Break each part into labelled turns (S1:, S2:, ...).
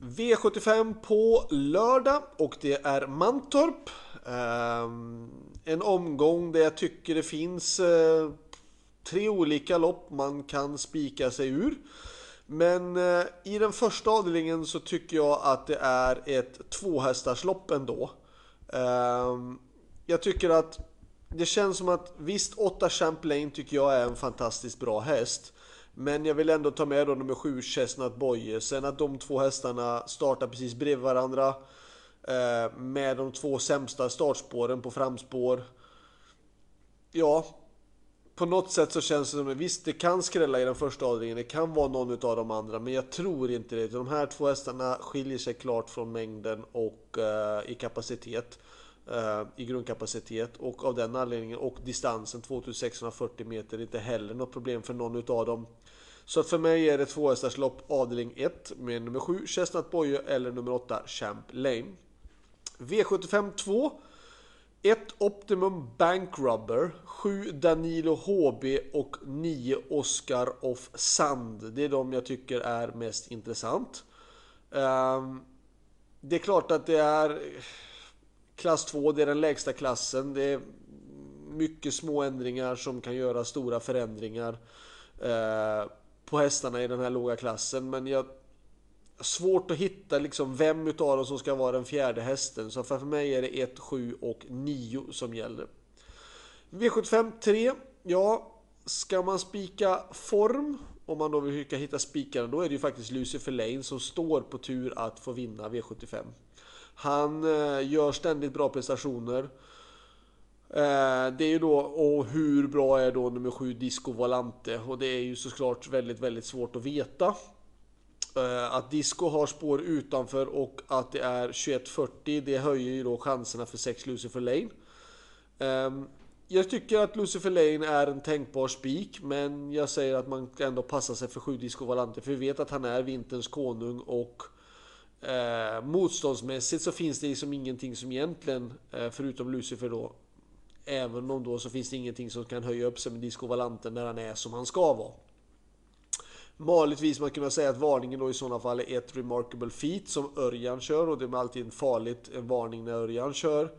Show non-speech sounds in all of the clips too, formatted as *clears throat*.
S1: V75 på lördag och det är Mantorp. Ehm, en omgång där jag tycker det finns eh, tre olika lopp man kan spika sig ur. Men eh, i den första avdelningen så tycker jag att det är ett tvåhästarslopp ändå. Ehm, jag tycker att det känns som att visst 8 Champlain tycker jag är en fantastiskt bra häst. Men jag vill ändå ta med då nummer 7 Chestnut Boye. Sen att de två hästarna startar precis bredvid varandra. Eh, med de två sämsta startspåren på framspår. Ja, på något sätt så känns det som att visst det kan skrälla i den första avdelningen. Det kan vara någon av de andra. Men jag tror inte det. De här två hästarna skiljer sig klart från mängden och eh, i kapacitet. Eh, I grundkapacitet och av den anledningen och distansen 2640 meter är inte heller något problem för någon utav dem. Så att för mig är det tvåhästarslopp avdelning 1 med nummer 7 Chestnut Boye eller nummer 8 Champ Lane. V75 2 1 Optimum Bank Rubber, 7 Danilo HB och 9 Oscar of Sand. Det är de jag tycker är mest intressant. Ehm, det är klart att det är Klass 2, det är den lägsta klassen. Det är mycket små ändringar som kan göra stora förändringar eh, på hästarna i den här låga klassen. Men jag har svårt att hitta liksom vem utav dem som ska vara den fjärde hästen. Så för mig är det 1, 7 och 9 som gäller. V75 3. Ja, ska man spika form om man då vill hitta spikaren, då är det ju faktiskt Lucifer Lane som står på tur att få vinna V75. Han eh, gör ständigt bra prestationer. Eh, det är ju då, och hur bra är då nummer 7 Disco Volante? Och det är ju såklart väldigt, väldigt svårt att veta. Eh, att Disco har spår utanför och att det är 2140, det höjer ju då chanserna för 6 Lucifer Lane. Ehm, jag tycker att Lucifer Lane är en tänkbar spik, men jag säger att man ändå passar sig för 7 Disco Volante, för vi vet att han är vinterns konung och Eh, motståndsmässigt så finns det liksom ingenting som egentligen, eh, förutom Lucifer då, även om då så finns det ingenting som kan höja upp sig med Disco Valanten när han är som han ska vara. Vanligtvis man kunna säga att varningen då i sådana fall är ett Remarkable Feat som Örjan kör och det är alltid en farligt en varning när Örjan kör.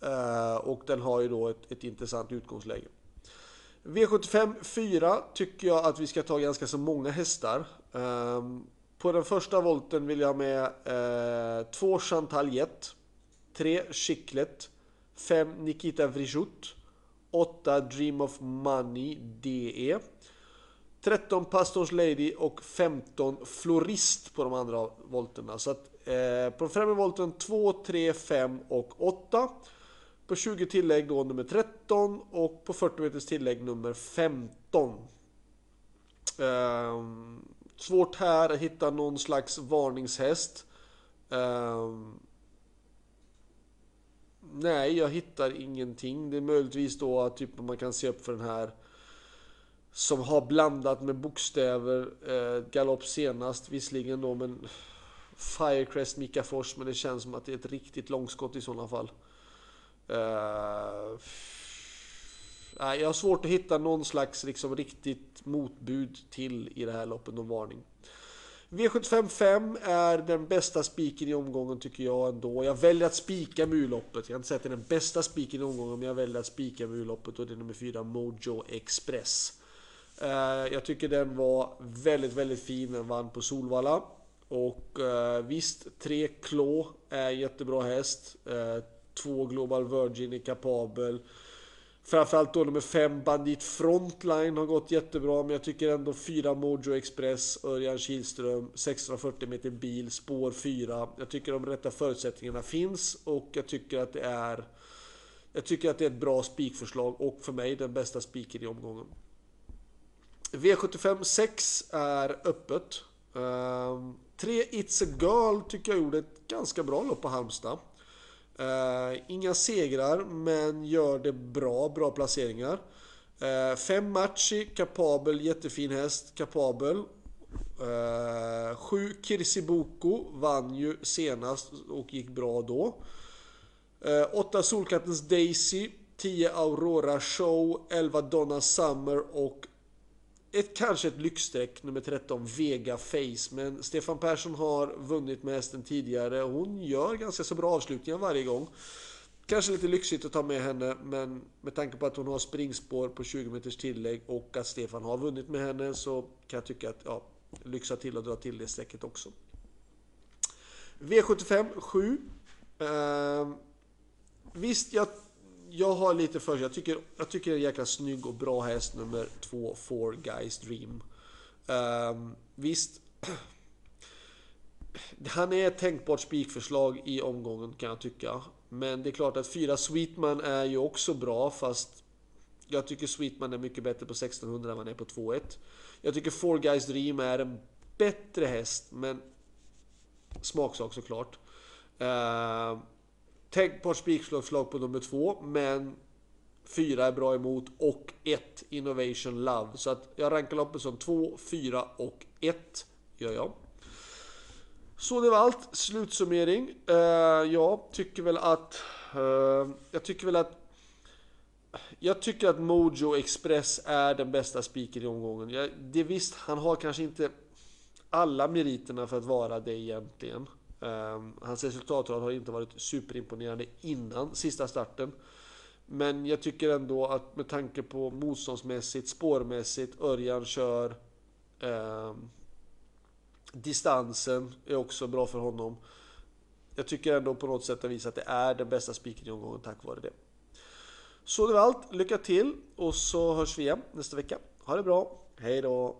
S1: Eh, och den har ju då ett, ett intressant utgångsläge. V75 4 tycker jag att vi ska ta ganska så många hästar. Um, på den första volten vill jag ha med eh, två Chantal Jett, tre Chiclet, fem Nikita Vrijut, åtta Dream of Money DE, 13 Pastors Lady och 15 Florist på de andra volterna. Så att eh, på främre volten 2, 3, 5 och 8. På 20 tillägg då nummer 13 och på 40 meters tillägg nummer 15. Eh, Svårt här att hitta någon slags varningshäst. Um, nej, jag hittar ingenting. Det är möjligtvis då att typ, man kan se upp för den här som har blandat med bokstäver. Eh, galopp senast visserligen då, men Firecrest Mika Fors, men det känns som att det är ett riktigt långskott i sådana fall. Uh, Nej, jag har svårt att hitta någon slags liksom, riktigt motbud till i det här loppet, någon varning. V75 5 är den bästa spiken i omgången tycker jag ändå. Jag väljer att spika mulloppet. Jag kan inte säga att det är den bästa spiken i omgången, men jag väljer att spika mulloppet och det är nummer 4 Mojo Express. Eh, jag tycker den var väldigt, väldigt fin. Den vann på Solvalla. Och eh, visst, 3 klo är jättebra häst. 2 Global Virgin är kapabel. Framförallt då nummer 5 Bandit Frontline har gått jättebra men jag tycker ändå 4 Mojo Express, Örjan Kihlström, 640 meter bil, spår 4. Jag tycker de rätta förutsättningarna finns och jag tycker att det är jag tycker att det är ett bra spikförslag och för mig den bästa spiken i omgången. V75 6 är öppet. Ehm, 3 It's a Girl tycker jag gjorde ett ganska bra lopp på Halmstad. Uh, inga segrar, men gör det bra. Bra placeringar. Uh, fem matcher, kapabel, jättefin häst, kapabel. Uh, sju Kirsibuko vann ju senast och gick bra då. Uh, åtta Solkattens Daisy, 10 Aurora Show, 11 Donna Summer och ett, kanske ett lyxstreck, nummer 13, Vega Face. Men Stefan Persson har vunnit med hästen tidigare. och Hon gör ganska så bra avslutningar varje gång. Kanske lite lyxigt att ta med henne, men med tanke på att hon har springspår på 20 meters tillägg och att Stefan har vunnit med henne så kan jag tycka att ja, lyxa till och dra till det strecket också. V75 7. Eh, visst, jag, jag har lite för. Jag tycker, jag tycker det är en jäkla snygg och bra häst nummer 2, Four Guys Dream. Um, visst, *clears throat* han är ett tänkbart spikförslag i omgången kan jag tycka. Men det är klart att fyra Sweetman är ju också bra fast jag tycker Sweetman är mycket bättre på 1600 än vad han är på 2.1. Jag tycker Four Guys Dream är en bättre häst men smaksak såklart. Uh, tänk på ett spikslag på nummer 2 men 4 är bra emot och 1 Innovation Love. Så att jag rankar loppet som 2, 4 och 1 gör jag. Så det var allt. Slutsummering. Eh, jag tycker väl att... Eh, jag tycker väl att... Jag tycker att Mojo Express är den bästa spiken i omgången. Det är visst, han har kanske inte alla meriterna för att vara det egentligen. Ehm, hans resultatrad har inte varit superimponerande innan sista starten. Men jag tycker ändå att med tanke på motståndsmässigt, spårmässigt, Örjan kör... Eh, Distansen är också bra för honom. Jag tycker ändå på något sätt att visa att det är den bästa spiken i omgången tack vare det. Så det var allt. Lycka till och så hörs vi igen nästa vecka. Ha det bra. Hej då!